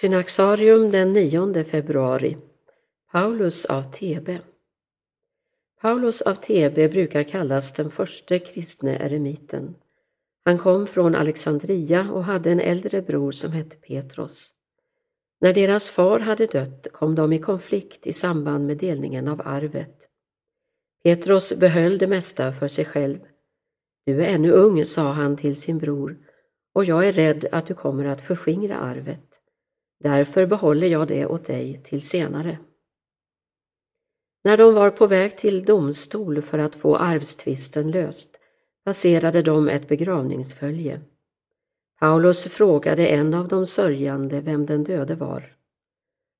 Synaxarium den 9 februari Paulus av Thebe Paulus av Thebe brukar kallas den första kristne eremiten. Han kom från Alexandria och hade en äldre bror som hette Petros. När deras far hade dött kom de i konflikt i samband med delningen av arvet. Petros behöll det mesta för sig själv. Du är ännu ung, sa han till sin bror, och jag är rädd att du kommer att förskingra arvet. Därför behåller jag det åt dig till senare. När de var på väg till domstol för att få arvstvisten löst passerade de ett begravningsfölje. Paulus frågade en av de sörjande vem den döde var.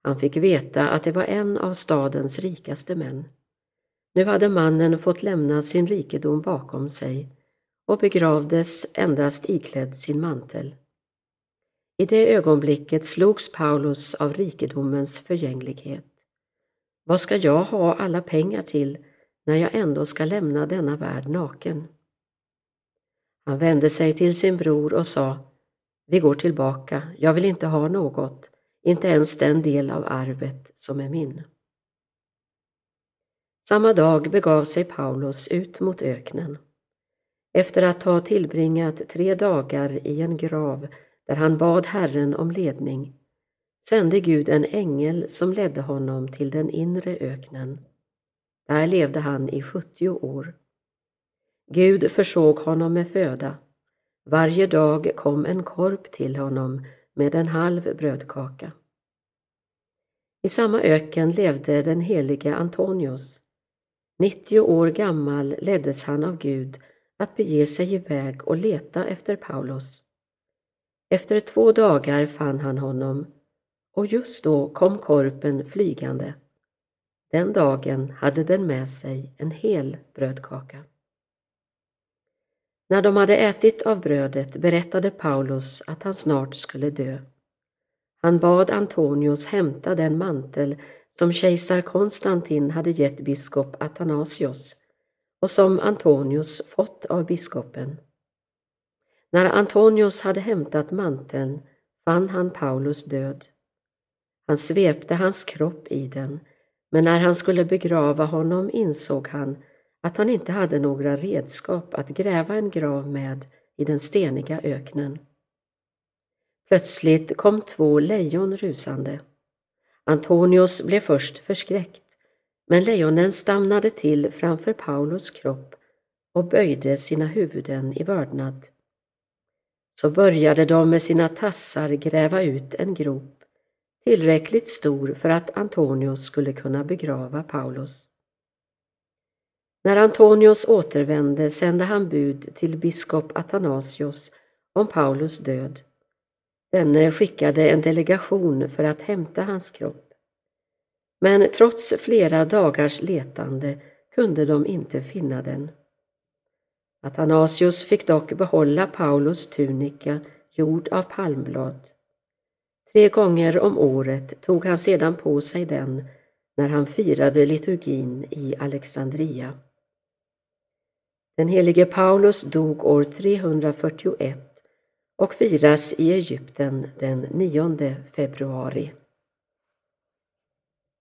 Han fick veta att det var en av stadens rikaste män. Nu hade mannen fått lämna sin rikedom bakom sig och begravdes endast iklädd sin mantel. I det ögonblicket slogs Paulus av rikedomens förgänglighet. Vad ska jag ha alla pengar till när jag ändå ska lämna denna värld naken? Han vände sig till sin bror och sa Vi går tillbaka, jag vill inte ha något, inte ens den del av arvet som är min. Samma dag begav sig Paulus ut mot öknen. Efter att ha tillbringat tre dagar i en grav där han bad Herren om ledning, sände Gud en ängel som ledde honom till den inre öknen. Där levde han i 70 år. Gud försåg honom med föda. Varje dag kom en korp till honom med en halv brödkaka. I samma öken levde den helige Antonius. 90 år gammal leddes han av Gud att bege sig iväg och leta efter Paulus. Efter två dagar fann han honom och just då kom korpen flygande. Den dagen hade den med sig en hel brödkaka. När de hade ätit av brödet berättade Paulus att han snart skulle dö. Han bad Antonius hämta den mantel som kejsar Konstantin hade gett biskop Athanasios och som Antonius fått av biskopen. När Antonius hade hämtat manteln fann han Paulus död. Han svepte hans kropp i den, men när han skulle begrava honom insåg han att han inte hade några redskap att gräva en grav med i den steniga öknen. Plötsligt kom två lejon rusande. Antonius blev först förskräckt, men lejonen stannade till framför Paulus kropp och böjde sina huvuden i vördnad. Så började de med sina tassar gräva ut en grop tillräckligt stor för att Antonius skulle kunna begrava Paulus. När Antonius återvände sände han bud till biskop Athanasios om Paulus död. Denne skickade en delegation för att hämta hans kropp. Men trots flera dagars letande kunde de inte finna den. Athanasius fick dock behålla Paulus tunika gjord av palmblad. Tre gånger om året tog han sedan på sig den när han firade liturgin i Alexandria. Den helige Paulus dog år 341 och firas i Egypten den 9 februari.